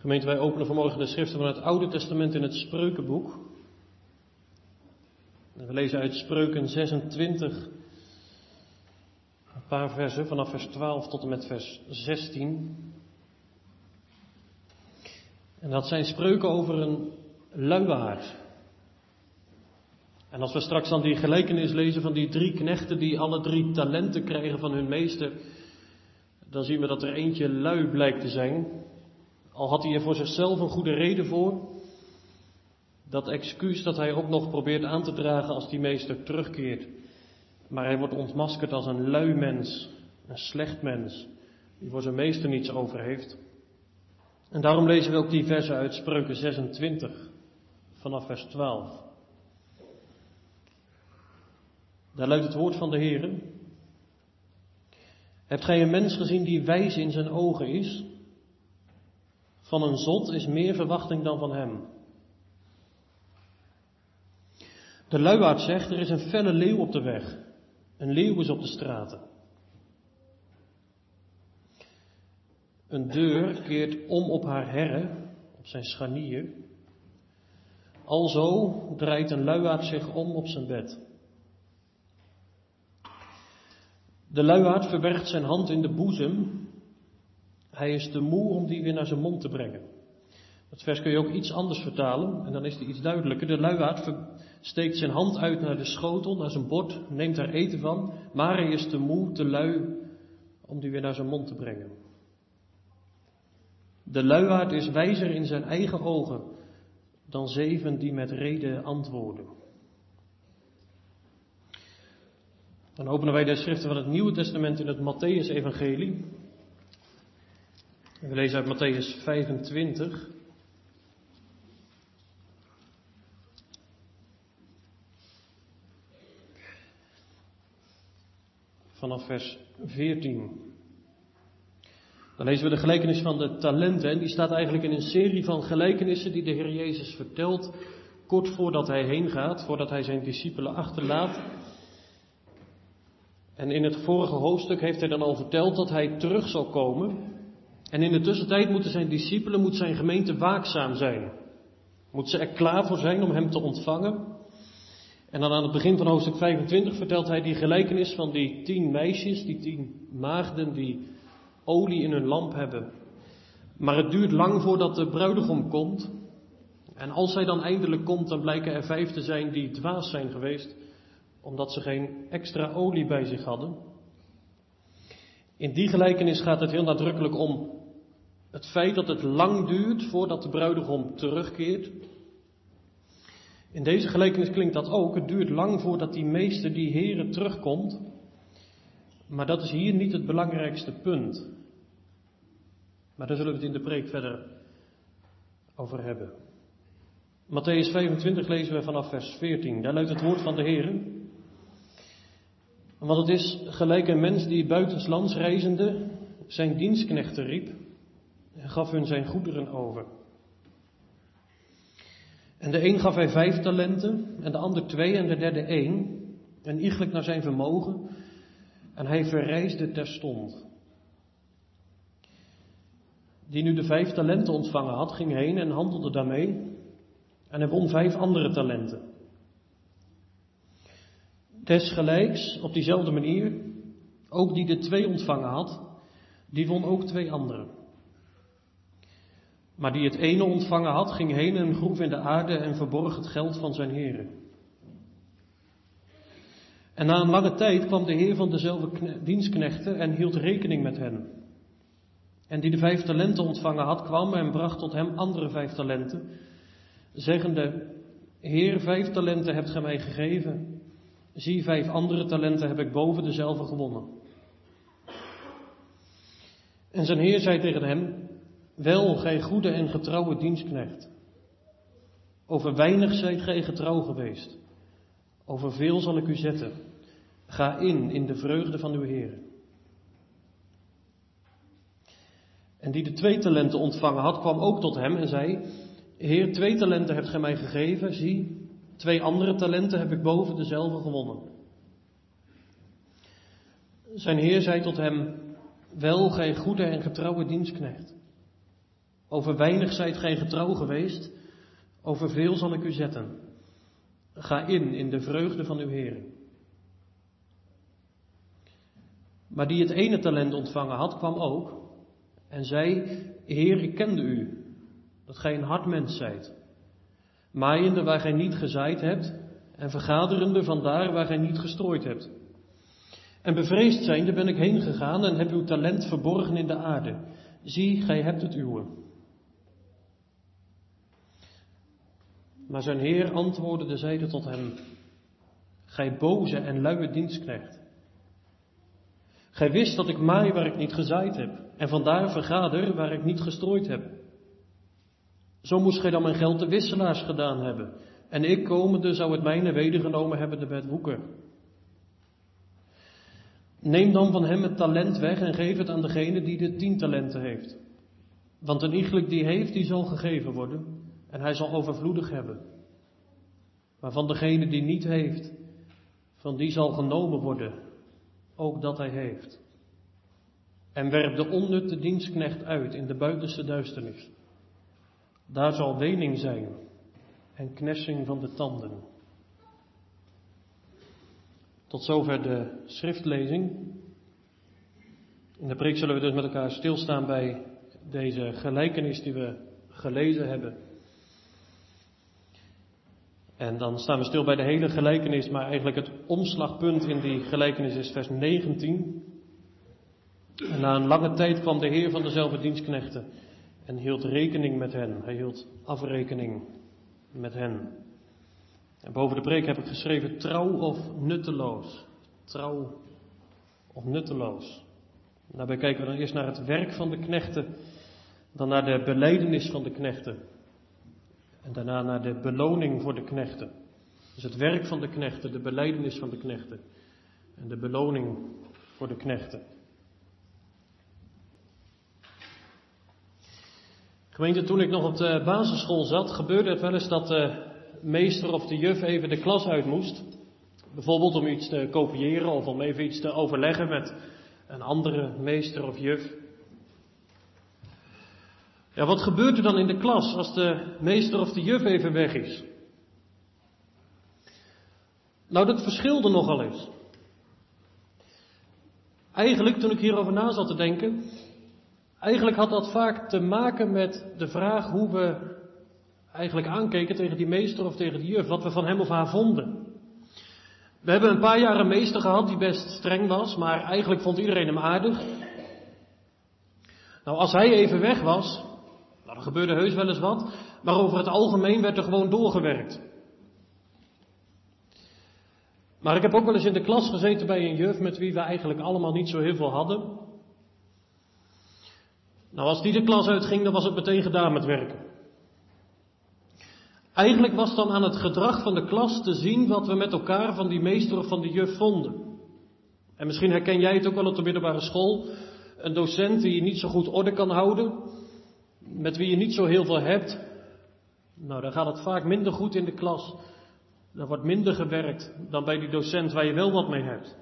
Gemeente, wij openen vanmorgen de schriften van het Oude Testament in het Spreukenboek. we lezen uit Spreuken 26 een paar versen, vanaf vers 12 tot en met vers 16. En dat zijn spreuken over een luiaard. En als we straks dan die gelijkenis lezen van die drie knechten die alle drie talenten krijgen van hun meester, dan zien we dat er eentje lui blijkt te zijn. Al had hij er voor zichzelf een goede reden voor. Dat excuus dat hij ook nog probeert aan te dragen als die meester terugkeert. Maar hij wordt ontmaskerd als een lui mens, een slecht mens, die voor zijn meester niets over heeft. En daarom lezen we ook die versen uit Spreuken 26, vanaf vers 12. Daar luidt het woord van de Heer. Hebt gij een mens gezien die wijs in zijn ogen is? Van een zot is meer verwachting dan van hem. De luiaard zegt, er is een felle leeuw op de weg. Een leeuw is op de straten. Een deur keert om op haar herre, op zijn scharnier. Alzo draait een luiaard zich om op zijn bed. De luiaard verbergt zijn hand in de boezem. Hij is te moe om die weer naar zijn mond te brengen. Dat vers kun je ook iets anders vertalen en dan is het iets duidelijker. De luiaard steekt zijn hand uit naar de schotel, naar zijn bord, neemt daar eten van, maar hij is te moe, te lui om die weer naar zijn mond te brengen. De luiaard is wijzer in zijn eigen ogen dan zeven die met reden antwoorden. Dan openen wij de schriften van het Nieuwe Testament in het Matthäus-evangelie. We lezen uit Matthäus 25. Vanaf vers 14. Dan lezen we de gelijkenis van de talenten. En die staat eigenlijk in een serie van gelijkenissen die de Heer Jezus vertelt. Kort voordat hij heen gaat, voordat hij zijn discipelen achterlaat. En in het vorige hoofdstuk heeft hij dan al verteld dat hij terug zal komen. En in de tussentijd moeten zijn discipelen, moet zijn gemeente waakzaam zijn. Moet ze er klaar voor zijn om hem te ontvangen. En dan aan het begin van hoofdstuk 25 vertelt hij die gelijkenis van die tien meisjes, die tien maagden die olie in hun lamp hebben. Maar het duurt lang voordat de bruidegom komt. En als hij dan eindelijk komt, dan blijken er vijf te zijn die dwaas zijn geweest omdat ze geen extra olie bij zich hadden. In die gelijkenis gaat het heel nadrukkelijk om het feit dat het lang duurt voordat de bruidegom terugkeert. In deze gelijkenis klinkt dat ook. Het duurt lang voordat die meester, die heren, terugkomt. Maar dat is hier niet het belangrijkste punt. Maar daar zullen we het in de preek verder over hebben. Matthäus 25 lezen we vanaf vers 14. Daar luidt het woord van de Heer. Want het is gelijk een mens die buitenslands reizende zijn dienstknechten riep gaf hun zijn goederen over. En de een gaf hij vijf talenten, en de ander twee en de derde één, en iegelijk naar zijn vermogen, en hij verreisde terstond. Die nu de vijf talenten ontvangen had, ging heen en handelde daarmee, en hij won vijf andere talenten. Desgelijks, op diezelfde manier, ook die de twee ontvangen had, die won ook twee anderen. Maar die het ene ontvangen had, ging heen en groef in de aarde en verborg het geld van zijn heren. En na een lange tijd kwam de heer van dezelfde dienstknechten en hield rekening met hen. En die de vijf talenten ontvangen had, kwam en bracht tot hem andere vijf talenten, zeggende, Heer, vijf talenten hebt gij mij gegeven. Zie, vijf andere talenten heb ik boven dezelfde gewonnen. En zijn heer zei tegen hem, wel, gij goede en getrouwe dienstknecht. Over weinig zijt gij getrouw geweest. Over veel zal ik u zetten. Ga in, in de vreugde van uw Heer. En die de twee talenten ontvangen had, kwam ook tot hem en zei, Heer, twee talenten hebt gij mij gegeven, zie, Twee andere talenten heb ik boven dezelfde gewonnen. Zijn heer zei tot hem, wel gij goede en getrouwe dienstknecht. Over weinig zijt gij getrouw geweest, over veel zal ik u zetten. Ga in, in de vreugde van uw Heer. Maar die het ene talent ontvangen had, kwam ook en zei, Heer, ik kende u, dat gij een hard mens zijt. Maaiende waar gij niet gezaaid hebt en vergaderende van daar waar gij niet gestrooid hebt. En bevreesd zijnde ben ik heen gegaan en heb uw talent verborgen in de aarde. Zie, gij hebt het uwe. Maar zijn heer antwoordde de zijde tot hem, Gij boze en luie dienstknecht. Gij wist dat ik maai waar ik niet gezaaid heb, en vandaar vergader waar ik niet gestrooid heb. Zo moest gij dan mijn geld de wisselaars gedaan hebben, en ik komende zou het mijne wedergenomen hebben de woeker. Neem dan van hem het talent weg en geef het aan degene die de tien talenten heeft. Want een iegelijk die heeft, die zal gegeven worden, en hij zal overvloedig hebben. Maar van degene die niet heeft, van die zal genomen worden, ook dat hij heeft. En werp de onnutte dienstknecht uit in de buitenste duisternis. Daar zal wening zijn en knessing van de tanden. Tot zover de schriftlezing. In de preek zullen we dus met elkaar stilstaan bij deze gelijkenis die we gelezen hebben. En dan staan we stil bij de hele gelijkenis, maar eigenlijk het omslagpunt in die gelijkenis is vers 19. En na een lange tijd kwam de Heer van dezelfde dienstknechten en hield rekening met hen. Hij hield afrekening met hen. En boven de preek heb ik geschreven trouw of nutteloos. Trouw of nutteloos. Daarbij kijken we dan eerst naar het werk van de knechten, dan naar de beleidenis van de knechten. En daarna naar de beloning voor de knechten. Dus het werk van de knechten, de beleidenis van de knechten. En de beloning voor de knechten. Gemeente, toen ik nog op de basisschool zat, gebeurde het wel eens dat de meester of de juf even de klas uit moest. Bijvoorbeeld om iets te kopiëren of om even iets te overleggen met een andere meester of juf. Ja, wat gebeurt er dan in de klas als de meester of de juf even weg is? Nou, dat verschilde nogal eens. Eigenlijk, toen ik hierover na zat te denken, eigenlijk had dat vaak te maken met de vraag hoe we eigenlijk aankeken tegen die meester of tegen die juf, wat we van hem of haar vonden. We hebben een paar jaar een meester gehad die best streng was, maar eigenlijk vond iedereen hem aardig. Nou, als hij even weg was, er gebeurde heus wel eens wat, maar over het algemeen werd er gewoon doorgewerkt. Maar ik heb ook wel eens in de klas gezeten bij een juf met wie we eigenlijk allemaal niet zo heel veel hadden. Nou, als die de klas uitging, dan was het meteen gedaan met werken. Eigenlijk was dan aan het gedrag van de klas te zien wat we met elkaar van die meester of van die juf vonden. En misschien herken jij het ook wel op de middelbare school. Een docent die niet zo goed orde kan houden, met wie je niet zo heel veel hebt. Nou, dan gaat het vaak minder goed in de klas. Dan wordt minder gewerkt dan bij die docent waar je wel wat mee hebt.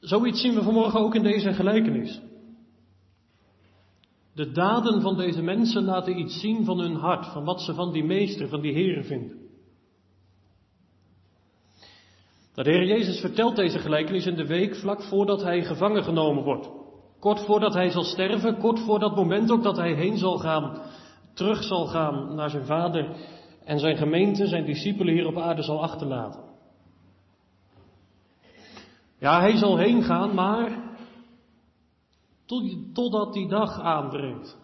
Zoiets zien we vanmorgen ook in deze gelijkenis. De daden van deze mensen laten iets zien van hun hart, van wat ze van die meester, van die heren vinden. De Heer Jezus vertelt deze gelijkenis in de week vlak voordat hij gevangen genomen wordt. Kort voordat hij zal sterven, kort voor dat moment ook dat hij heen zal gaan, terug zal gaan naar zijn vader en zijn gemeente, zijn discipelen hier op aarde zal achterlaten. Ja, hij zal heen gaan, maar totdat die dag aanbreekt.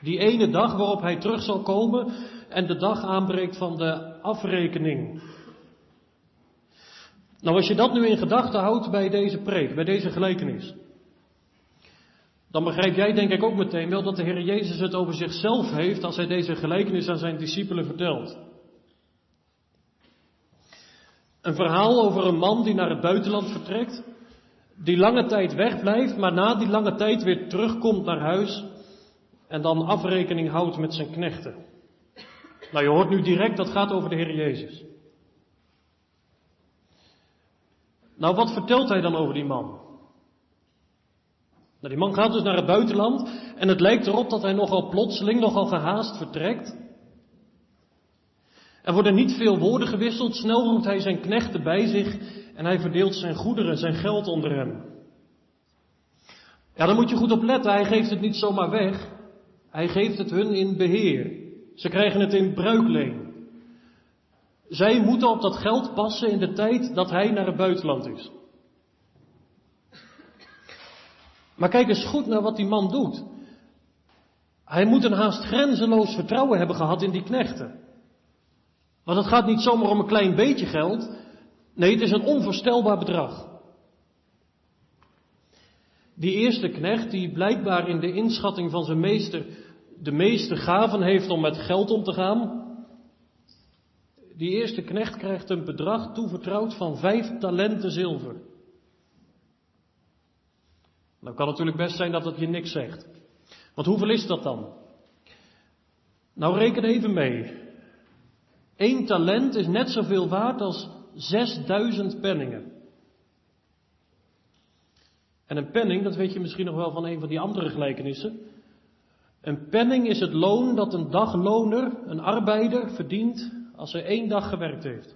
Die ene dag waarop hij terug zal komen en de dag aanbreekt van de afrekening. Nou, als je dat nu in gedachten houdt bij deze preek, bij deze gelijkenis, dan begrijp jij denk ik ook meteen wel dat de Heer Jezus het over zichzelf heeft als hij deze gelijkenis aan zijn discipelen vertelt. Een verhaal over een man die naar het buitenland vertrekt die lange tijd wegblijft, maar na die lange tijd weer terugkomt naar huis en dan afrekening houdt met zijn knechten. Nou, je hoort nu direct, dat gaat over de Heer Jezus. Nou, wat vertelt hij dan over die man? Nou, die man gaat dus naar het buitenland en het lijkt erop dat hij nogal plotseling, nogal gehaast vertrekt. Er worden niet veel woorden gewisseld, snel roept hij zijn knechten bij zich en hij verdeelt zijn goederen, zijn geld onder hem. Ja, daar moet je goed op letten, hij geeft het niet zomaar weg, hij geeft het hun in beheer. Ze krijgen het in bruikleen. Zij moeten op dat geld passen in de tijd dat hij naar het buitenland is. Maar kijk eens goed naar wat die man doet. Hij moet een haast grenzeloos vertrouwen hebben gehad in die knechten. Want het gaat niet zomaar om een klein beetje geld. Nee, het is een onvoorstelbaar bedrag. Die eerste knecht, die blijkbaar in de inschatting van zijn meester de meeste gaven heeft om met geld om te gaan, die eerste knecht krijgt een bedrag toevertrouwd van vijf talenten zilver. Nou kan natuurlijk best zijn dat het je niks zegt. Want hoeveel is dat dan? Nou reken even mee. Eén talent is net zoveel waard als 6000 penningen. En een penning, dat weet je misschien nog wel van een van die andere gelijkenissen. Een penning is het loon dat een dagloner, een arbeider, verdient als hij één dag gewerkt heeft.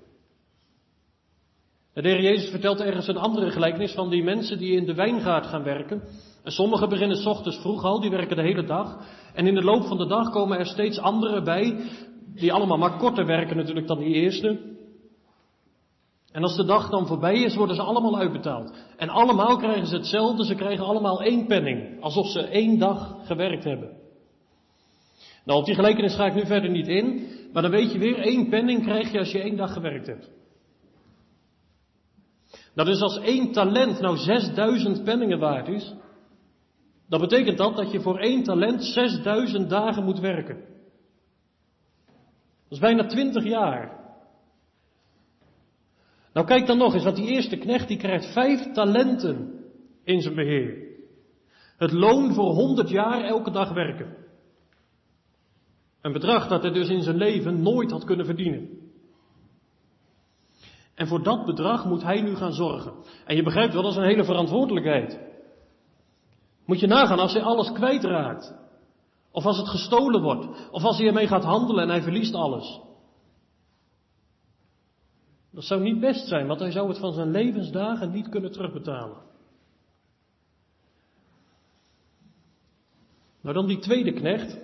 De heer Jezus vertelt ergens een andere gelijkenis van die mensen die in de wijngaard gaan werken. En sommigen beginnen s ochtends vroeg al, die werken de hele dag. En in de loop van de dag komen er steeds anderen bij, die allemaal maar korter werken natuurlijk dan die eerste. En als de dag dan voorbij is, worden ze allemaal uitbetaald. En allemaal krijgen ze hetzelfde, ze krijgen allemaal één penning. Alsof ze één dag gewerkt hebben. Nou, op die gelijkenis ga ik nu verder niet in, maar dan weet je weer, één penning krijg je als je één dag gewerkt hebt. Nou, dus als één talent nou 6000 penningen waard is, dan betekent dat dat je voor één talent 6000 dagen moet werken. Dat is bijna 20 jaar. Nou kijk dan nog eens, want die eerste knecht die krijgt vijf talenten in zijn beheer. Het loon voor 100 jaar elke dag werken. Een bedrag dat hij dus in zijn leven nooit had kunnen verdienen. En voor dat bedrag moet hij nu gaan zorgen. En je begrijpt wel, dat is een hele verantwoordelijkheid. Moet je nagaan als hij alles kwijtraakt. Of als het gestolen wordt. Of als hij ermee gaat handelen en hij verliest alles. Dat zou niet best zijn, want hij zou het van zijn levensdagen niet kunnen terugbetalen. Nou dan die tweede knecht,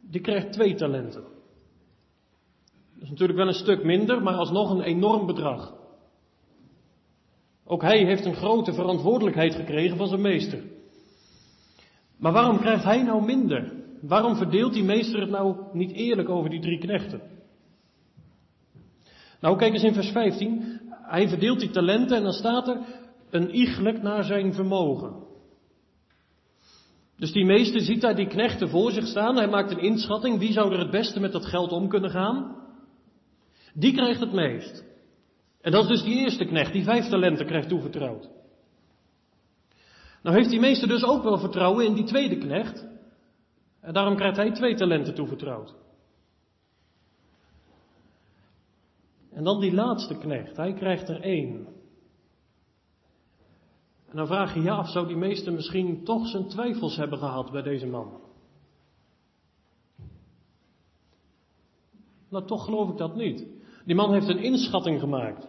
die krijgt twee talenten. Dat is natuurlijk wel een stuk minder, maar alsnog een enorm bedrag. Ook hij heeft een grote verantwoordelijkheid gekregen van zijn meester. Maar waarom krijgt hij nou minder? Waarom verdeelt die meester het nou niet eerlijk over die drie knechten? Nou, kijk eens in vers 15. Hij verdeelt die talenten en dan staat er een iegelijk naar zijn vermogen. Dus die meester ziet daar die knechten voor zich staan. Hij maakt een inschatting. Wie zou er het beste met dat geld om kunnen gaan? Die krijgt het meest. En dat is dus die eerste knecht, die vijf talenten krijgt toevertrouwd. Nou heeft die meester dus ook wel vertrouwen in die tweede knecht. En daarom krijgt hij twee talenten toevertrouwd. En dan die laatste knecht, hij krijgt er één. En dan vraag je je af, zou die meester misschien toch zijn twijfels hebben gehad bij deze man? Nou, toch geloof ik dat niet. Die man heeft een inschatting gemaakt.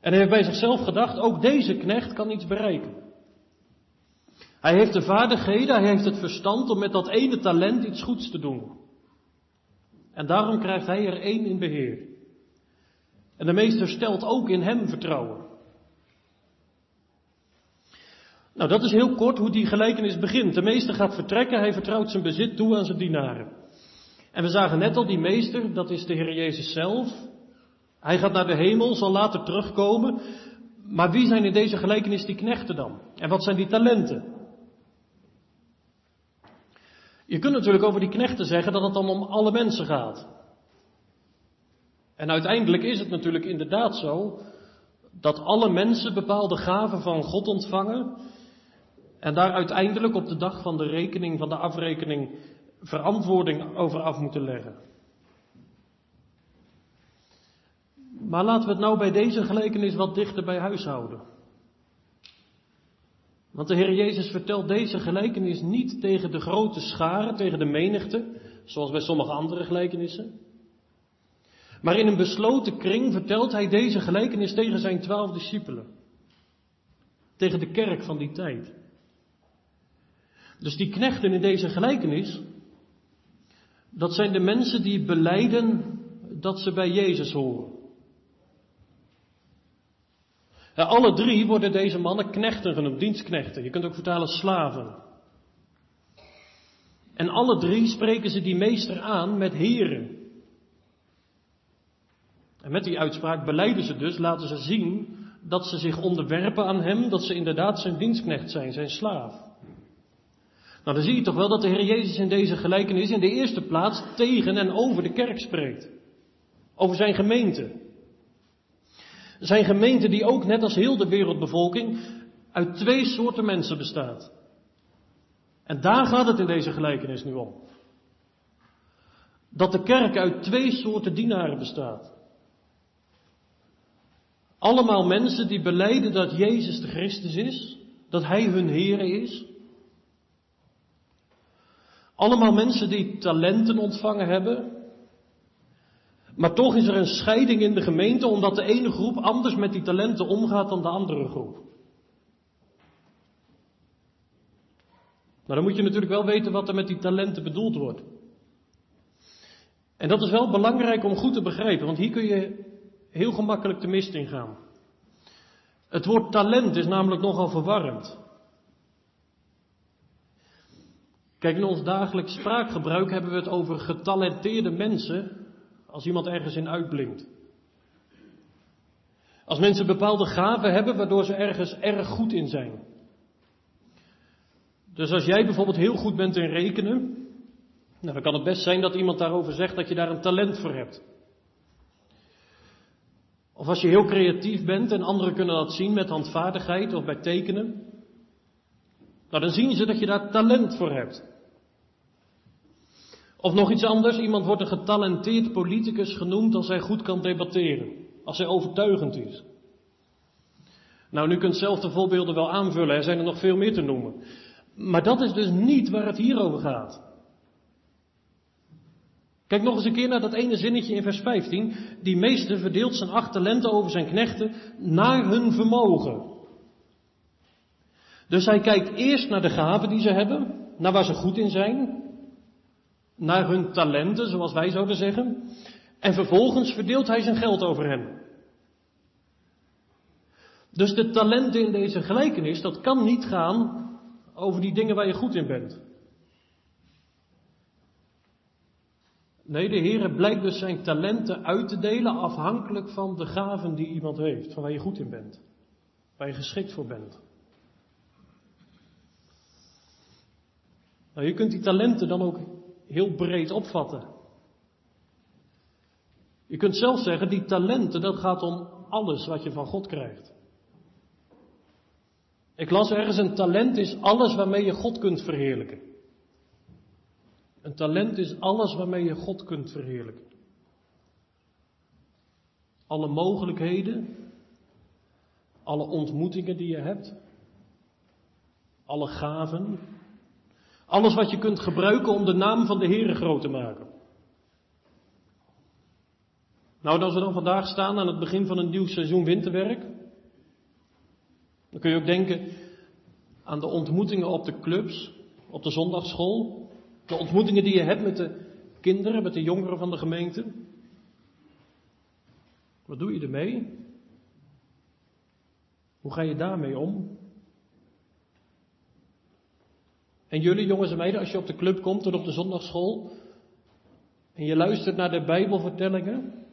En hij heeft bij zichzelf gedacht, ook deze knecht kan iets bereiken. Hij heeft de vaardigheden, hij heeft het verstand om met dat ene talent iets goeds te doen. En daarom krijgt hij er één in beheer. En de meester stelt ook in hem vertrouwen. Nou, dat is heel kort hoe die gelijkenis begint. De meester gaat vertrekken, hij vertrouwt zijn bezit toe aan zijn dienaren. En we zagen net al, die meester, dat is de Heer Jezus zelf. Hij gaat naar de hemel, zal later terugkomen. Maar wie zijn in deze gelijkenis die knechten dan? En wat zijn die talenten? Je kunt natuurlijk over die knechten zeggen dat het dan om alle mensen gaat. En uiteindelijk is het natuurlijk inderdaad zo dat alle mensen bepaalde gaven van God ontvangen en daar uiteindelijk op de dag van de rekening, van de afrekening, verantwoording over af moeten leggen. Maar laten we het nou bij deze gelijkenis wat dichter bij huis houden. Want de Heer Jezus vertelt deze gelijkenis niet tegen de grote scharen, tegen de menigte, zoals bij sommige andere gelijkenissen. Maar in een besloten kring vertelt hij deze gelijkenis tegen zijn twaalf discipelen. Tegen de kerk van die tijd. Dus die knechten in deze gelijkenis, dat zijn de mensen die beleiden dat ze bij Jezus horen. Ja, alle drie worden deze mannen knechten genoemd, dienstknechten. Je kunt ook vertalen slaven. En alle drie spreken ze die meester aan met heren. En met die uitspraak beleiden ze dus, laten ze zien dat ze zich onderwerpen aan hem, dat ze inderdaad zijn dienstknecht zijn, zijn slaaf. Nou, dan zie je toch wel dat de Heer Jezus in deze gelijkenis in de eerste plaats tegen en over de kerk spreekt. Over zijn gemeente. Zijn gemeente die ook net als heel de wereldbevolking uit twee soorten mensen bestaat. En daar gaat het in deze gelijkenis nu om. Dat de kerk uit twee soorten dienaren bestaat. Allemaal mensen die beleiden dat Jezus de Christus is, dat Hij hun Heer is. Allemaal mensen die talenten ontvangen hebben. Maar toch is er een scheiding in de gemeente omdat de ene groep anders met die talenten omgaat dan de andere groep. Nou, dan moet je natuurlijk wel weten wat er met die talenten bedoeld wordt. En dat is wel belangrijk om goed te begrijpen, want hier kun je heel gemakkelijk de mist ingaan. Het woord talent is namelijk nogal verwarrend. Kijk, in ons dagelijks spraakgebruik hebben we het over getalenteerde mensen als iemand ergens in uitblinkt. Als mensen bepaalde gaven hebben waardoor ze ergens erg goed in zijn. Dus als jij bijvoorbeeld heel goed bent in rekenen, nou, dan kan het best zijn dat iemand daarover zegt dat je daar een talent voor hebt. Of als je heel creatief bent en anderen kunnen dat zien met handvaardigheid of bij tekenen. Nou, dan zien ze dat je daar talent voor hebt. Of nog iets anders, iemand wordt een getalenteerd politicus genoemd als hij goed kan debatteren, als hij overtuigend is. Nou, nu kunt zelf de voorbeelden wel aanvullen, er zijn er nog veel meer te noemen. Maar dat is dus niet waar het hier over gaat. Kijk nog eens een keer naar dat ene zinnetje in vers 15. Die meester verdeelt zijn acht talenten over zijn knechten naar hun vermogen. Dus hij kijkt eerst naar de gaven die ze hebben, naar waar ze goed in zijn, naar hun talenten, zoals wij zouden zeggen, en vervolgens verdeelt hij zijn geld over hen. Dus de talenten in deze gelijkenis, dat kan niet gaan over die dingen waar je goed in bent. Nee, de Heer blijkt dus zijn talenten uit te delen afhankelijk van de gaven die iemand heeft, van waar je goed in bent, waar je geschikt voor bent. Nou, je kunt die talenten dan ook heel breed opvatten. Je kunt zelf zeggen, die talenten, dat gaat om alles wat je van God krijgt. Ik las ergens, een talent is alles waarmee je God kunt verheerlijken. Een talent is alles waarmee je God kunt verheerlijken. Alle mogelijkheden, alle ontmoetingen die je hebt, alle gaven, alles wat je kunt gebruiken om de naam van de Heere groot te maken. Nou, als we dan vandaag staan aan het begin van een nieuw seizoen winterwerk, dan kun je ook denken aan de ontmoetingen op de clubs, op de zondagschool, de ontmoetingen die je hebt met de kinderen, met de jongeren van de gemeente. Wat doe je ermee? Hoe ga je daarmee om? En jullie jongens en meiden, als je op de club komt en op de zondagschool en je luistert naar de Bijbelvertellingen,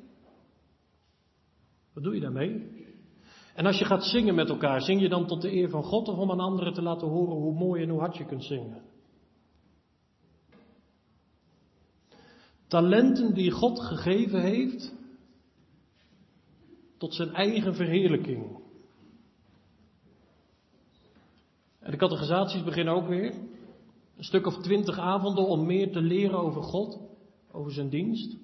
wat doe je daarmee? En als je gaat zingen met elkaar, zing je dan tot de eer van God of om aan anderen te laten horen hoe mooi en hoe hard je kunt zingen? Talenten die God gegeven heeft tot zijn eigen verheerlijking. En de categorisaties beginnen ook weer. Een stuk of twintig avonden om meer te leren over God, over zijn dienst.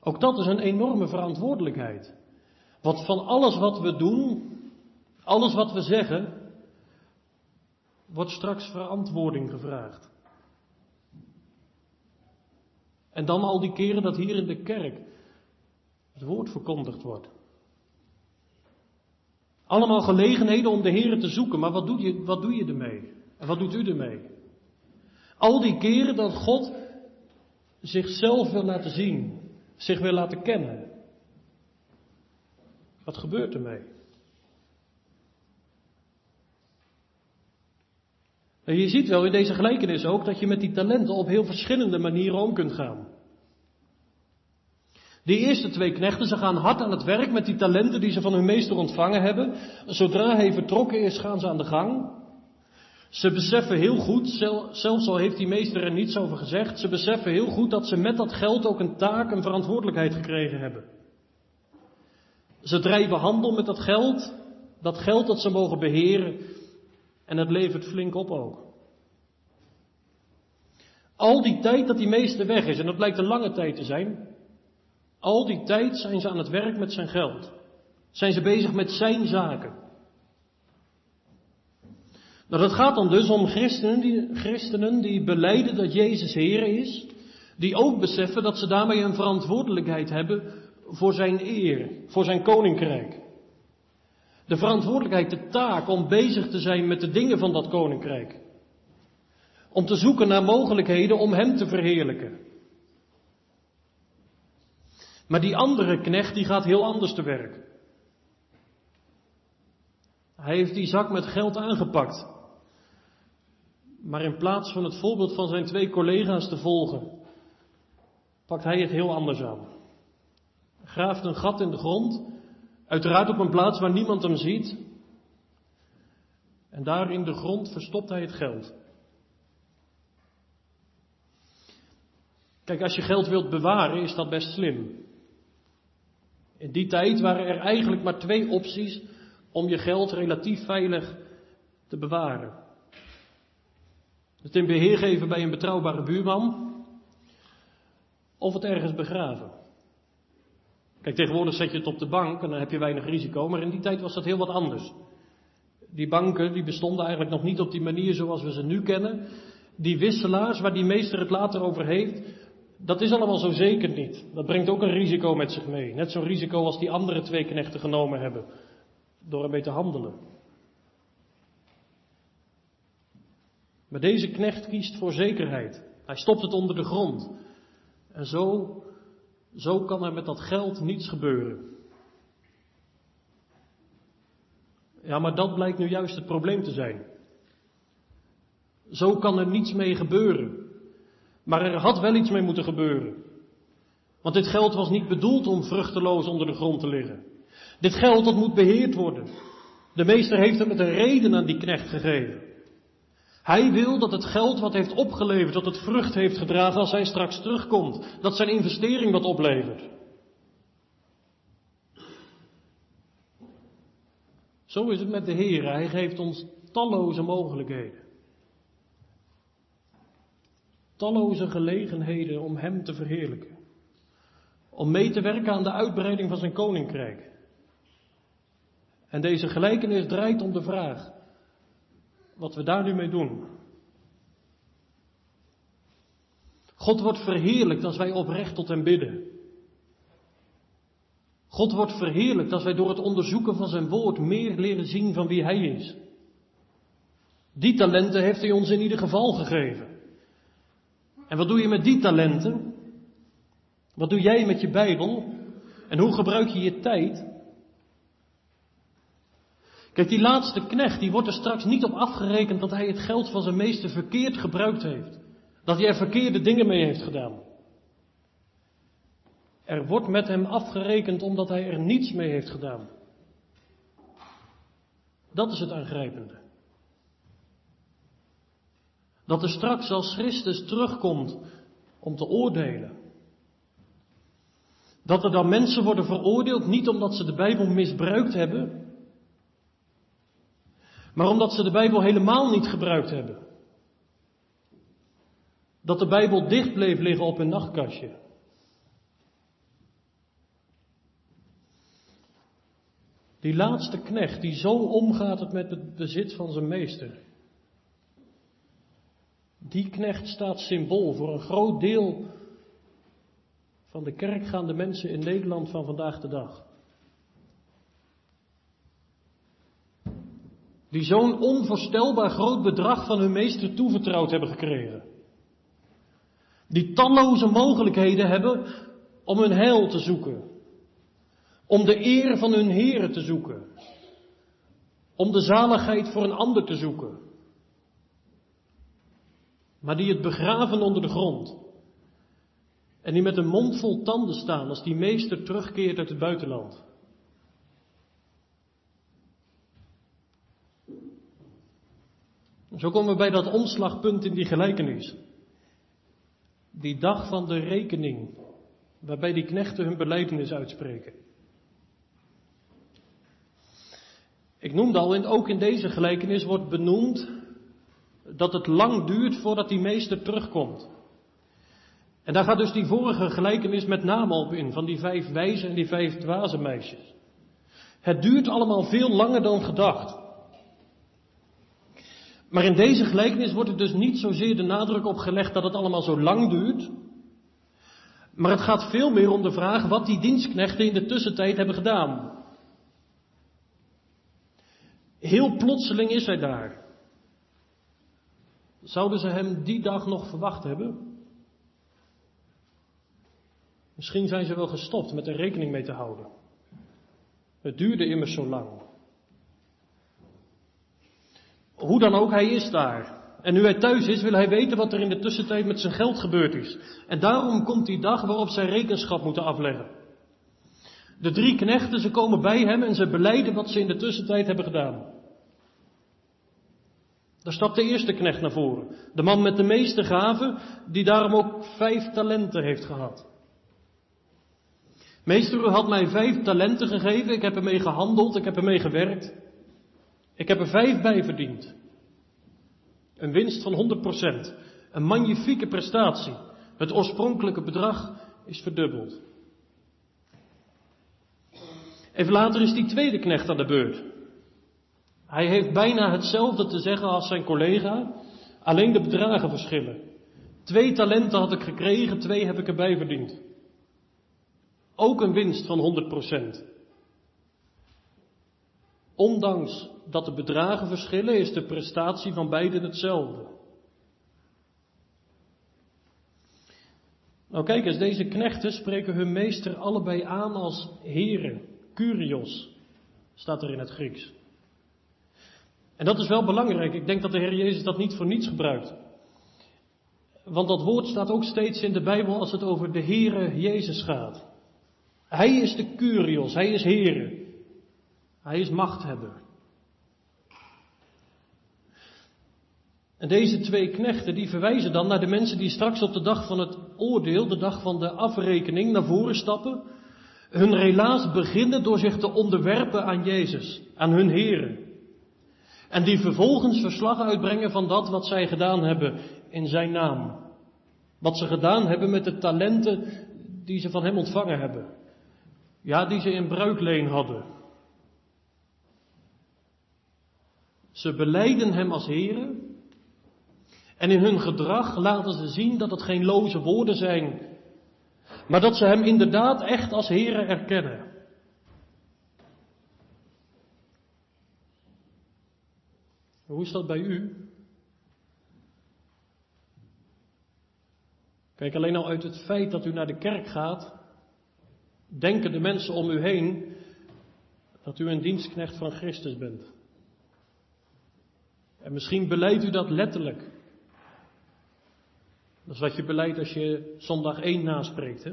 Ook dat is een enorme verantwoordelijkheid. Want van alles wat we doen, Alles wat we zeggen, wordt straks verantwoording gevraagd. En dan al die keren dat hier in de kerk het woord verkondigd wordt. Allemaal gelegenheden om de Heer te zoeken, maar wat doe, je, wat doe je ermee? Wat doet u ermee? Al die keren dat God zichzelf wil laten zien, zich wil laten kennen. Wat gebeurt ermee? En je ziet wel in deze gelijkenis ook dat je met die talenten op heel verschillende manieren om kunt gaan. Die eerste twee knechten, ze gaan hard aan het werk met die talenten die ze van hun meester ontvangen hebben. Zodra hij vertrokken is, gaan ze aan de gang. Ze beseffen heel goed, zelfs al heeft die meester er niets over gezegd, ze beseffen heel goed dat ze met dat geld ook een taak, een verantwoordelijkheid gekregen hebben. Ze drijven handel met dat geld, dat geld dat ze mogen beheren, en het levert flink op ook. Al die tijd dat die meester weg is, en dat blijkt een lange tijd te zijn, al die tijd zijn ze aan het werk met zijn geld. Zijn ze bezig met zijn zaken. Nou, dat gaat dan dus om christenen die, christenen die beleiden dat Jezus Heer is, die ook beseffen dat ze daarmee een verantwoordelijkheid hebben voor zijn eer, voor zijn koninkrijk. De verantwoordelijkheid, de taak om bezig te zijn met de dingen van dat koninkrijk. Om te zoeken naar mogelijkheden om Hem te verheerlijken. Maar die andere knecht die gaat heel anders te werk. Hij heeft die zak met geld aangepakt. Maar in plaats van het voorbeeld van zijn twee collega's te volgen, pakt hij het heel anders aan. Graaft een gat in de grond, uiteraard op een plaats waar niemand hem ziet. En daar in de grond verstopt hij het geld. Kijk, als je geld wilt bewaren, is dat best slim. In die tijd waren er eigenlijk maar twee opties om je geld relatief veilig te bewaren. Het in beheer geven bij een betrouwbare buurman. Of het ergens begraven. Kijk, tegenwoordig zet je het op de bank en dan heb je weinig risico, maar in die tijd was dat heel wat anders. Die banken die bestonden eigenlijk nog niet op die manier zoals we ze nu kennen. Die wisselaars waar die meester het later over heeft, dat is allemaal zo zeker niet. Dat brengt ook een risico met zich mee. Net zo'n risico als die andere twee knechten genomen hebben. Door ermee te handelen. Maar deze knecht kiest voor zekerheid. Hij stopt het onder de grond. En zo, zo kan er met dat geld niets gebeuren. Ja, maar dat blijkt nu juist het probleem te zijn. Zo kan er niets mee gebeuren. Maar er had wel iets mee moeten gebeuren. Want dit geld was niet bedoeld om vruchteloos onder de grond te liggen. Dit geld dat moet beheerd worden. De meester heeft het met een reden aan die knecht gegeven. Hij wil dat het geld wat heeft opgeleverd, dat het vrucht heeft gedragen als hij straks terugkomt. Dat zijn investering wat oplevert. Zo is het met de Heer. Hij geeft ons talloze mogelijkheden. Talloze gelegenheden om Hem te verheerlijken. Om mee te werken aan de uitbreiding van zijn koninkrijk. En deze gelijkenis draait om de vraag: wat we daar nu mee doen. God wordt verheerlijkt als wij oprecht tot Hem bidden. God wordt verheerlijkt als wij door het onderzoeken van Zijn woord meer leren zien van wie Hij is. Die talenten heeft Hij ons in ieder geval gegeven. En wat doe je met die talenten? Wat doe jij met je Bijbel? En hoe gebruik je je tijd? Kijk, die laatste knecht, die wordt er straks niet op afgerekend dat hij het geld van zijn meester verkeerd gebruikt heeft. Dat hij er verkeerde dingen mee heeft gedaan. Er wordt met hem afgerekend omdat hij er niets mee heeft gedaan. Dat is het aangrijpende. Dat er straks als Christus terugkomt om te oordelen. Dat er dan mensen worden veroordeeld niet omdat ze de Bijbel misbruikt hebben, maar omdat ze de Bijbel helemaal niet gebruikt hebben. Dat de Bijbel dicht bleef liggen op hun nachtkastje. Die laatste knecht die zo omgaat het met het bezit van zijn meester. Die knecht staat symbool voor een groot deel van de kerkgaande mensen in Nederland van vandaag de dag. Die zo'n onvoorstelbaar groot bedrag van hun meester toevertrouwd hebben gekregen. Die talloze mogelijkheden hebben om hun heil te zoeken. Om de eer van hun heren te zoeken. Om de zaligheid voor een ander te zoeken. Maar die het begraven onder de grond. En die met een mond vol tanden staan als die meester terugkeert uit het buitenland. Zo komen we bij dat omslagpunt in die gelijkenis. Die dag van de rekening, waarbij die knechten hun beleidenis uitspreken. Ik noemde al, en ook in deze gelijkenis wordt benoemd dat het lang duurt voordat die meester terugkomt. En daar gaat dus die vorige gelijkenis met name op in, van die vijf wijze en die vijf dwaze meisjes. Het duurt allemaal veel langer dan gedacht. Maar in deze gelijkenis wordt er dus niet zozeer de nadruk op gelegd dat het allemaal zo lang duurt. Maar het gaat veel meer om de vraag wat die dienstknechten in de tussentijd hebben gedaan. Heel plotseling is hij daar. Zouden ze hem die dag nog verwacht hebben? Misschien zijn ze wel gestopt met er rekening mee te houden. Het duurde immers zo lang. Hoe dan ook, hij is daar. En nu hij thuis is, wil hij weten wat er in de tussentijd met zijn geld gebeurd is. En daarom komt die dag waarop zij rekenschap moeten afleggen. De drie knechten, ze komen bij hem en ze beleiden wat ze in de tussentijd hebben gedaan. Daar stapt de eerste knecht naar voren. De man met de meeste gaven, die daarom ook vijf talenten heeft gehad. Meester, u had mij vijf talenten gegeven, ik heb ermee gehandeld, ik heb ermee gewerkt. Ik heb er vijf bij verdiend. Een winst van 100%. Een magnifieke prestatie. Het oorspronkelijke bedrag is verdubbeld. Even later is die tweede knecht aan de beurt. Hij heeft bijna hetzelfde te zeggen als zijn collega, alleen de bedragen verschillen. Twee talenten had ik gekregen, twee heb ik erbij verdiend. Ook een winst van 100%. Ondanks dat de bedragen verschillen, is de prestatie van beiden hetzelfde. Nou kijk eens, deze knechten spreken hun meester allebei aan als heren, kurios, staat er in het Grieks. En dat is wel belangrijk. Ik denk dat de Heer Jezus dat niet voor niets gebruikt. Want dat woord staat ook steeds in de Bijbel als het over de Heere Jezus gaat. Hij is de Curios, hij is Heere. Hij is machthebber. En deze twee knechten die verwijzen dan naar de mensen die straks op de dag van het oordeel, de dag van de afrekening, naar voren stappen. Hun relaas beginnen door zich te onderwerpen aan Jezus, aan hun Heere. En die vervolgens verslag uitbrengen van dat wat zij gedaan hebben in zijn naam. Wat ze gedaan hebben met de talenten die ze van hem ontvangen hebben. Ja, die ze in bruikleen hadden. Ze beleiden hem als Heere. En in hun gedrag laten ze zien dat het geen loze woorden zijn. Maar dat ze hem inderdaad echt als Heere erkennen. Hoe is dat bij u? Kijk, alleen al uit het feit dat u naar de kerk gaat, denken de mensen om u heen dat u een dienstknecht van Christus bent. En misschien beleidt u dat letterlijk. Dat is wat je beleidt als je zondag 1 naspreekt. Hè?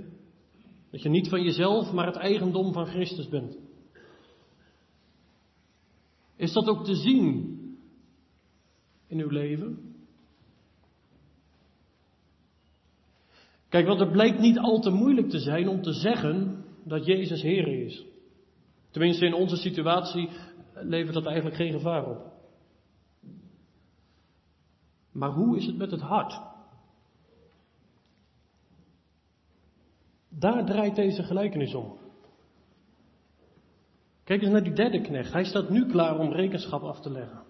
Dat je niet van jezelf, maar het eigendom van Christus bent. Is dat ook te zien in uw leven? Kijk, want het blijkt niet al te moeilijk te zijn om te zeggen dat Jezus Heer is. Tenminste, in onze situatie levert dat eigenlijk geen gevaar op. Maar hoe is het met het hart? Daar draait deze gelijkenis om. Kijk eens naar die derde knecht. Hij staat nu klaar om rekenschap af te leggen.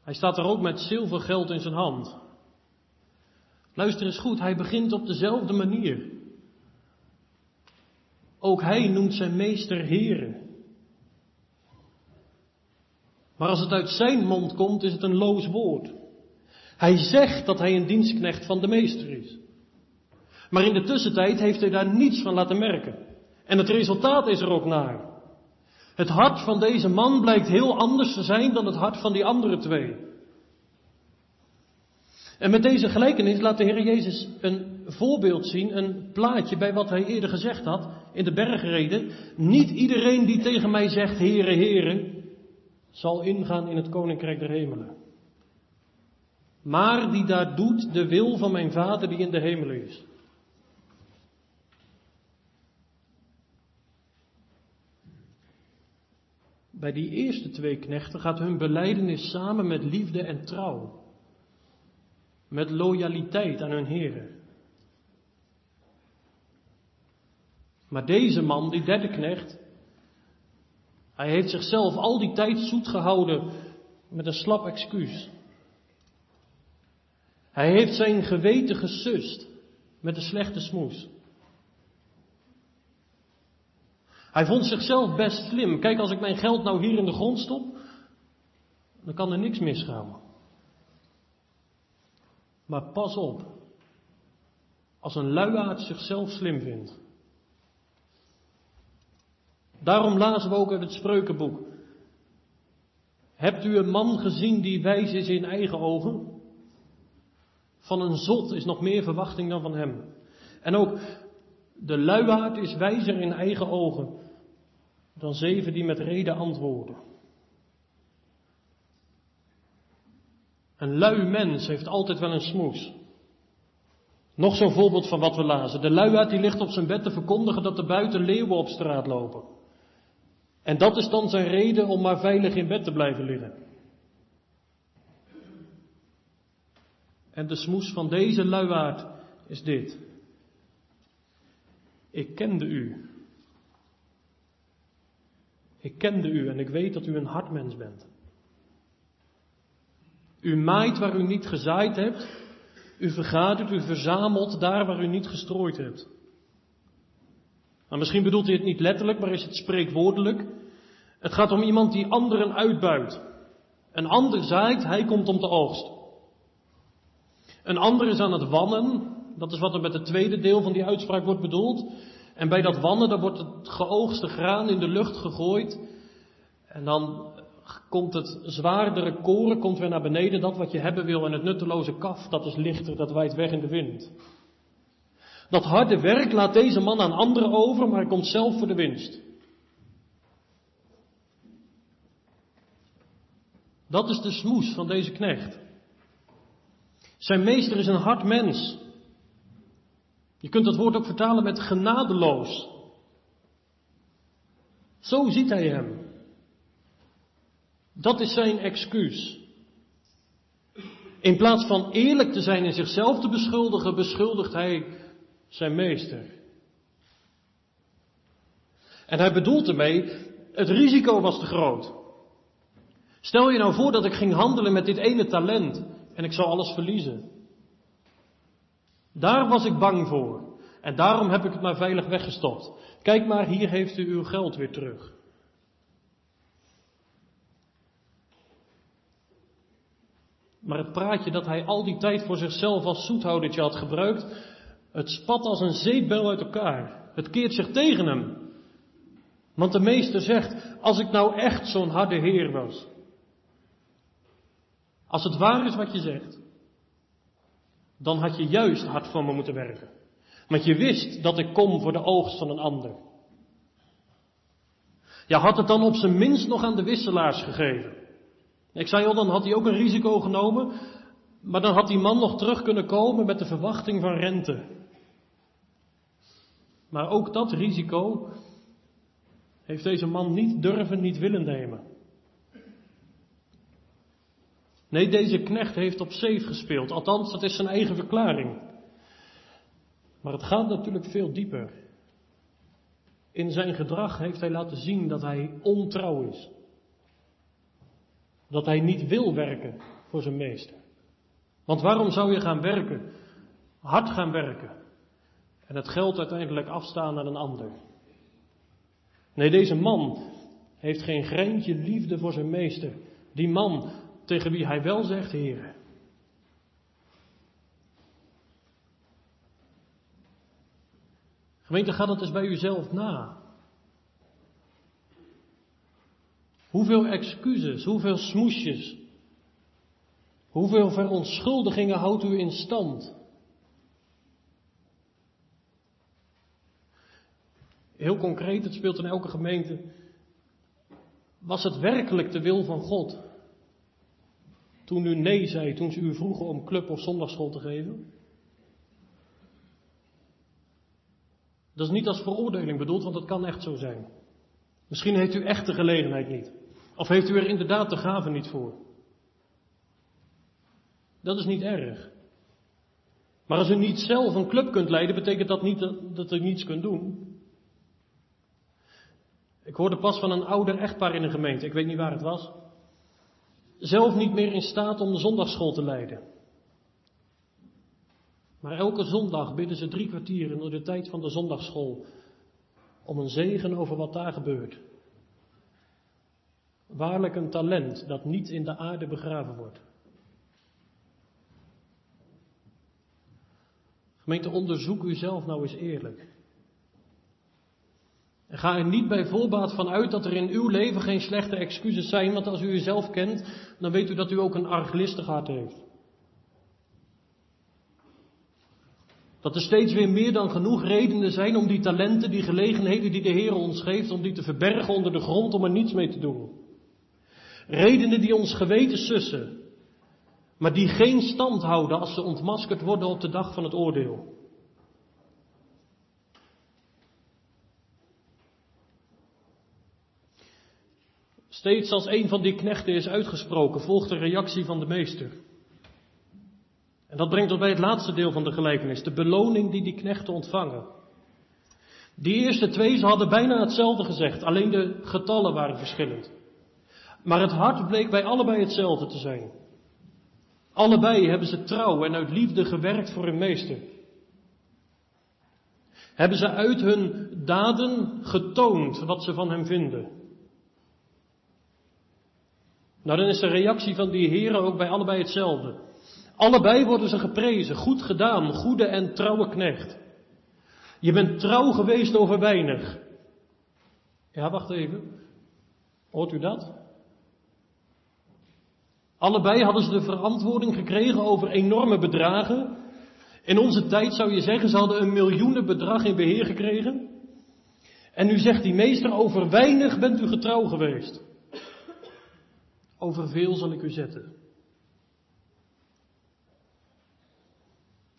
Hij staat er ook met zilvergeld in zijn hand. Luister eens goed, hij begint op dezelfde manier. Ook hij noemt zijn meester heren. Maar als het uit zijn mond komt, is het een loos woord. Hij zegt dat hij een dienstknecht van de meester is. Maar in de tussentijd heeft hij daar niets van laten merken. En het resultaat is er ook naar. Het hart van deze man blijkt heel anders te zijn dan het hart van die andere twee. En met deze gelijkenis laat de Heer Jezus een voorbeeld zien, een plaatje bij wat hij eerder gezegd had in de bergreden. Niet iedereen die tegen mij zegt, Heere, Heere, zal ingaan in het Koninkrijk der Hemelen. Maar die daar doet de wil van mijn Vader die in de hemelen is. Bij die eerste twee knechten gaat hun beleidenis samen met liefde en trouw. Met loyaliteit aan hun heren. Maar deze man, die derde knecht, hij heeft zichzelf al die tijd zoet gehouden met een slap excuus. Hij heeft zijn geweten gesust met een slechte smoes. Hij vond zichzelf best slim. Kijk, als ik mijn geld nou hier in de grond stop, dan kan er niks misgaan. Maar pas op, als een luiaard zichzelf slim vindt. Daarom lazen we ook uit het spreukenboek. Hebt u een man gezien die wijs is in eigen ogen? Van een zot is nog meer verwachting dan van hem. En ook de luiaard is wijzer in eigen ogen dan zeven die met reden antwoorden. Een lui mens heeft altijd wel een smoes. Nog zo'n voorbeeld van wat we lazen. De luiaard die ligt op zijn bed te verkondigen dat er buiten leeuwen op straat lopen. En dat is dan zijn reden om maar veilig in bed te blijven liggen. En de smoes van deze luiaard is dit. Ik kende u. Ik kende u en ik weet dat u een hartmens bent. U maait waar u niet gezaaid hebt. U vergadert, u verzamelt daar waar u niet gestrooid hebt. Maar misschien bedoelt hij het niet letterlijk, maar is het spreekwoordelijk. Het gaat om iemand die anderen uitbuit. Een ander zaait, hij komt om te oogst. Een ander is aan het wannen. Dat is wat er met het tweede deel van die uitspraak wordt bedoeld. En bij dat wannen, daar wordt het geoogste graan in de lucht gegooid. En dan komt het zwaardere koren komt weer naar beneden. Dat wat je hebben wil en het nutteloze kaf, dat is lichter, dat waait weg in de wind. Dat harde werk laat deze man aan anderen over, maar hij komt zelf voor de winst. Dat is de smoes van deze knecht. Zijn meester is een hard mens. Je kunt dat woord ook vertalen met genadeloos. Zo ziet hij hem. Dat is zijn excuus. In plaats van eerlijk te zijn en zichzelf te beschuldigen, beschuldigt hij zijn meester. En hij bedoelt ermee, het risico was te groot. Stel je nou voor dat ik ging handelen met dit ene talent en ik zou alles verliezen. Daar was ik bang voor. En daarom heb ik het maar veilig weggestopt. Kijk maar, hier heeft u uw geld weer terug. Maar het praatje dat hij al die tijd voor zichzelf als zoethoudertje had gebruikt, het spat als een zeepbel uit elkaar. Het keert zich tegen hem. Want de meester zegt, als ik nou echt zo'n harde heer was. Als het waar is wat je zegt, dan had je juist hard voor me moeten werken. Want je wist dat ik kom voor de oogst van een ander. Je had het dan op zijn minst nog aan de wisselaars gegeven. Ik zei al, dan had hij ook een risico genomen, maar dan had die man nog terug kunnen komen met de verwachting van rente. Maar ook dat risico heeft deze man niet durven, niet willen nemen. Nee, deze knecht heeft op zeef gespeeld. Althans, dat is zijn eigen verklaring. Maar het gaat natuurlijk veel dieper. In zijn gedrag heeft hij laten zien dat hij ontrouw is. Dat hij niet wil werken voor zijn meester. Want waarom zou je gaan werken? Hard gaan werken. En het geld uiteindelijk afstaan aan een ander. Nee, deze man heeft geen greintje liefde voor zijn meester. Die man tegen wie hij wel zegt, heren. Gemeente, gaat het eens bij uzelf na. Hoeveel excuses, hoeveel smoesjes, hoeveel verontschuldigingen houdt u in stand? Heel concreet, het speelt in elke gemeente. Was het werkelijk de wil van God? Toen u nee zei, toen ze u vroegen om club of zondagschool te geven? Dat is niet als veroordeling bedoeld, want dat kan echt zo zijn. Misschien heeft u echt de gelegenheid niet. Of heeft u er inderdaad de gave niet voor. Dat is niet erg. Maar als u niet zelf een club kunt leiden, betekent dat niet dat, u niets kunt doen. Ik hoorde pas van een ouder echtpaar in een gemeente, ik weet niet waar het was. Zelf niet meer in staat om de zondagschool te leiden. Maar elke zondag bidden ze drie kwartier in de tijd van de zondagschool om een zegen over wat daar gebeurt. Waarlijk een talent dat niet in de aarde begraven wordt. Gemeente, onderzoek u zelf nou eens eerlijk. Ga er niet bij voorbaat van uit dat er in uw leven geen slechte excuses zijn, want als u uzelf kent, dan weet u dat u ook een arglistig hart heeft. Dat er steeds weer meer dan genoeg redenen zijn om die talenten, die gelegenheden die de Heer ons geeft, om die te verbergen onder de grond, om er niets mee te doen. Redenen die ons geweten sussen, maar die geen stand houden als ze ontmaskerd worden op de dag van het oordeel. Steeds als een van die knechten is uitgesproken, volgt de reactie van de meester. En dat brengt ons bij het laatste deel van de gelijkenis, de beloning die die knechten ontvangen. Die eerste twee, ze hadden bijna hetzelfde gezegd, alleen de getallen waren verschillend. Maar het hart bleek bij allebei hetzelfde te zijn. Allebei hebben ze trouw en uit liefde gewerkt voor hun meester. Hebben ze uit hun daden getoond wat ze van hem vinden. Nou, dan is de reactie van die heren ook bij allebei hetzelfde. Allebei worden ze geprezen. Goed gedaan, goede en trouwe knecht. Je bent trouw geweest over weinig. Ja, wacht even. Hoort u dat? Allebei hadden ze de verantwoording gekregen over enorme bedragen. In onze tijd zou je zeggen, ze hadden een miljoenenbedrag in beheer gekregen. En nu zegt die meester, over weinig bent u getrouw geweest. Over veel zal ik u zetten.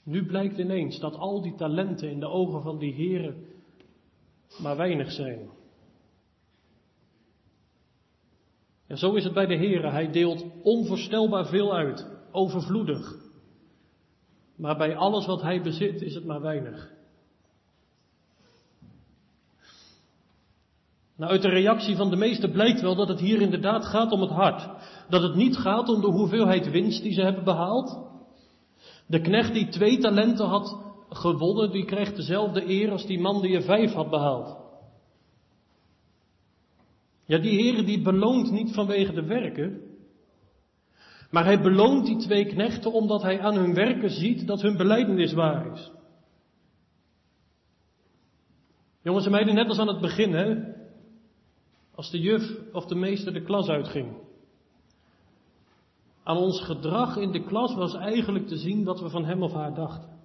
Nu blijkt ineens dat al die talenten in de ogen van die heren maar weinig zijn. En zo is het bij de heren. Hij deelt onvoorstelbaar veel uit, overvloedig. Maar bij alles wat hij bezit is het maar weinig. Nou, uit de reactie van de meesten blijkt wel dat het hier inderdaad gaat om het hart. Dat het niet gaat om de hoeveelheid winst die ze hebben behaald. De knecht die twee talenten had gewonnen, die krijgt dezelfde eer als die man die er vijf had behaald. Ja, die Heer die beloont niet vanwege de werken, maar hij beloont die twee knechten omdat hij aan hun werken ziet dat hun beleidenis waar is. Jongens en meiden, net als aan het begin, hè, als de juf of de meester de klas uitging. Aan ons gedrag in de klas was eigenlijk te zien wat we van hem of haar dachten.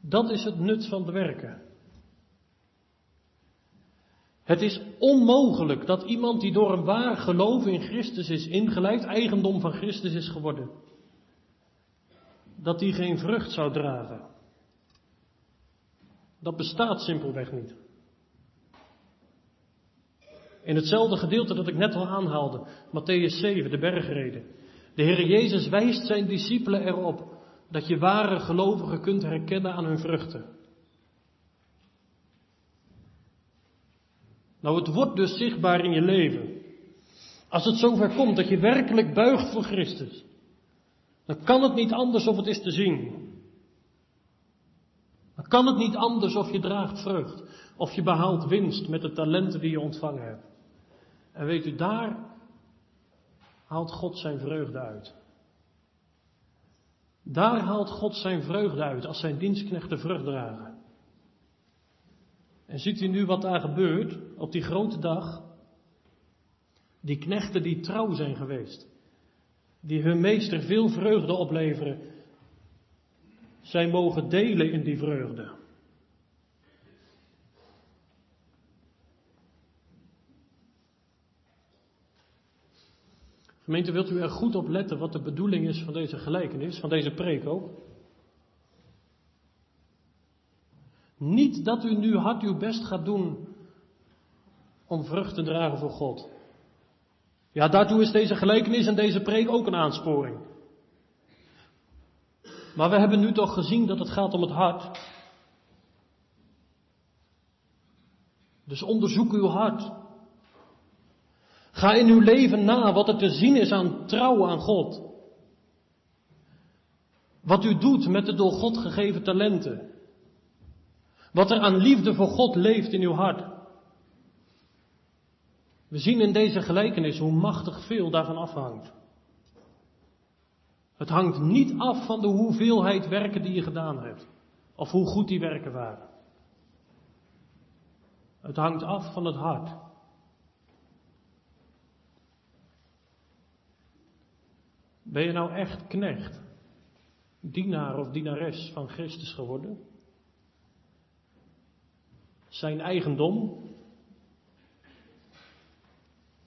Dat is het nut van het werken. Het is onmogelijk dat iemand die door een waar geloof in Christus is ingeleid, eigendom van Christus is geworden, dat die geen vrucht zou dragen. Dat bestaat simpelweg niet. In hetzelfde gedeelte dat ik net al aanhaalde, Matthäus 7, de bergreden. De Heer Jezus wijst zijn discipelen erop dat je ware gelovigen kunt herkennen aan hun vruchten. Nou, het wordt dus zichtbaar in je leven. Als het zover komt dat je werkelijk buigt voor Christus, dan kan het niet anders of het is te zien. Dan kan het niet anders of je draagt vrucht, of je behaalt winst met de talenten die je ontvangen hebt. En weet u, daar haalt God zijn vreugde uit. Daar haalt God zijn vreugde uit als zijn dienstknechten vrucht dragen. En ziet u nu wat daar gebeurt op die grote dag? Die knechten die trouw zijn geweest, die hun meester veel vreugde opleveren, zij mogen delen in die vreugde. Gemeente, wilt u er goed op letten wat de bedoeling is van deze gelijkenis, van deze preek ook? Niet dat u nu hard uw best gaat doen om vrucht te dragen voor God. Ja, daartoe is deze gelijkenis en deze preek ook een aansporing. Maar we hebben nu toch gezien dat het gaat om het hart. Dus onderzoek uw hart. Ga in uw leven na wat er te zien is aan trouw aan God. Wat u doet met de door God gegeven talenten. Wat er aan liefde voor God leeft in uw hart. We zien in deze gelijkenis hoe machtig veel daarvan afhangt. Het hangt niet af van de hoeveelheid werken die je gedaan hebt. Of hoe goed die werken waren. Het hangt af van het hart. Ben je nou echt knecht, dienaar of dienares van Christus geworden? Zijn eigendom?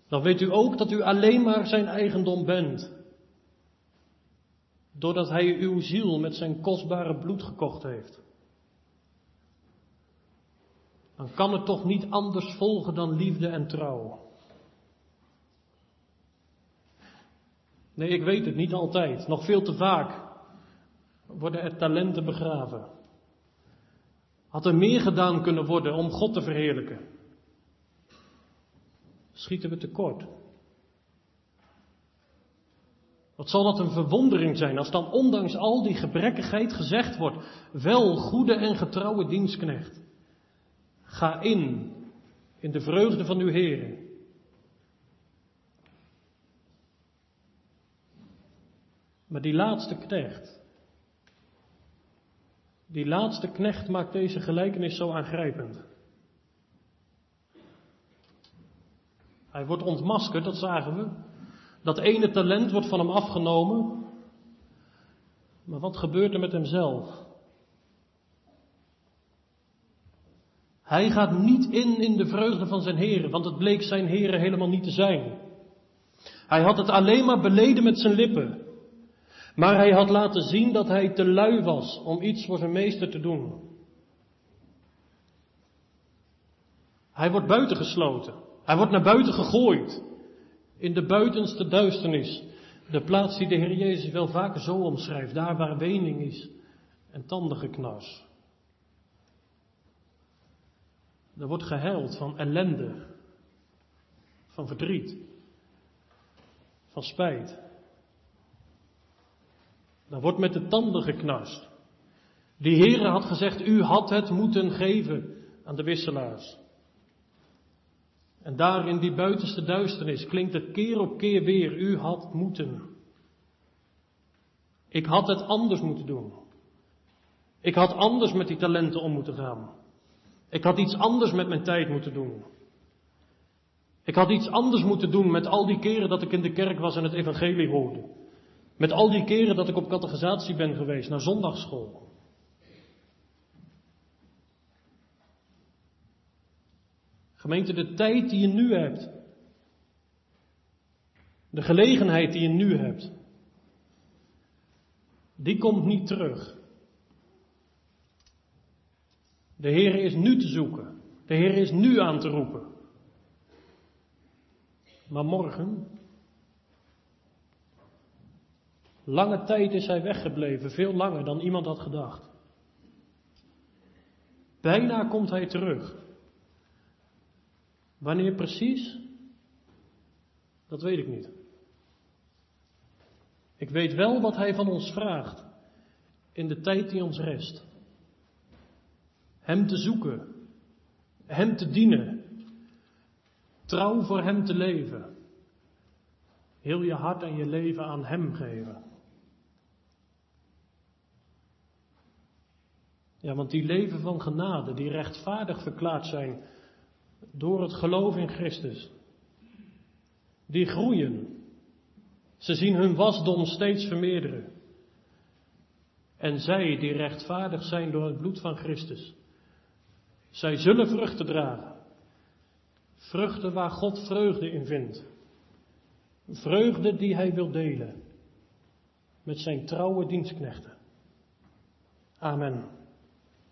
Dan weet u ook dat u alleen maar zijn eigendom bent. Doordat hij uw ziel met zijn kostbare bloed gekocht heeft. Dan kan het toch niet anders volgen dan liefde en trouw. Nee, ik weet het niet altijd. Nog veel te vaak worden er talenten begraven. Had er meer gedaan kunnen worden om God te verheerlijken? Schieten we tekort? Wat zal dat een verwondering zijn als dan ondanks al die gebrekkigheid gezegd wordt, wel goede en getrouwe dienstknecht, ga in, in de vreugde van uw Heer. Maar die laatste knecht, die laatste knecht maakt deze gelijkenis zo aangrijpend. Hij wordt ontmaskerd, dat zagen we. Dat ene talent wordt van hem afgenomen. Maar wat gebeurt er met hemzelf? Hij gaat niet in in de vreugde van zijn heren, want het bleek zijn heren helemaal niet te zijn. Hij had het alleen maar beleden met zijn lippen. Maar hij had laten zien dat hij te lui was om iets voor zijn meester te doen. Hij wordt buitengesloten. Hij wordt naar buiten gegooid. In de buitenste duisternis. De plaats die de Heer Jezus wel vaker zo omschrijft. Daar waar wening is en tandengeknars. Er wordt gehuild van ellende. Van verdriet. Van spijt. Dan wordt met de tanden geknarst. Die Heere had gezegd, u had het moeten geven aan de wisselaars. En daar in die buitenste duisternis klinkt het keer op keer weer, u had moeten. Ik had het anders moeten doen. Ik had anders met die talenten om moeten gaan. Ik had iets anders met mijn tijd moeten doen. Ik had iets anders moeten doen met al die keren dat ik in de kerk was en het evangelie hoorde. Met al die keren dat ik op catechisatie ben geweest, naar zondagschool. Gemeente, de tijd die je nu hebt. De gelegenheid die je nu hebt. Die komt niet terug. De Heer is nu te zoeken. De Heer is nu aan te roepen. Maar morgen, lange tijd is hij weggebleven, veel langer dan iemand had gedacht. Bijna komt hij terug. Wanneer precies? Dat weet ik niet. Ik weet wel wat Hij van ons vraagt in de tijd die ons rest. Hem te zoeken, Hem te dienen, trouw voor Hem te leven, heel je hart en je leven aan Hem geven. Ja, want die leven van genade, die rechtvaardig verklaard zijn door het geloof in Christus, die groeien. Ze zien hun wasdom steeds vermeerderen. En zij die rechtvaardig zijn door het bloed van Christus, zij zullen vruchten dragen. Vruchten waar God vreugde in vindt. Vreugde die Hij wil delen met zijn trouwe dienstknechten. Amen.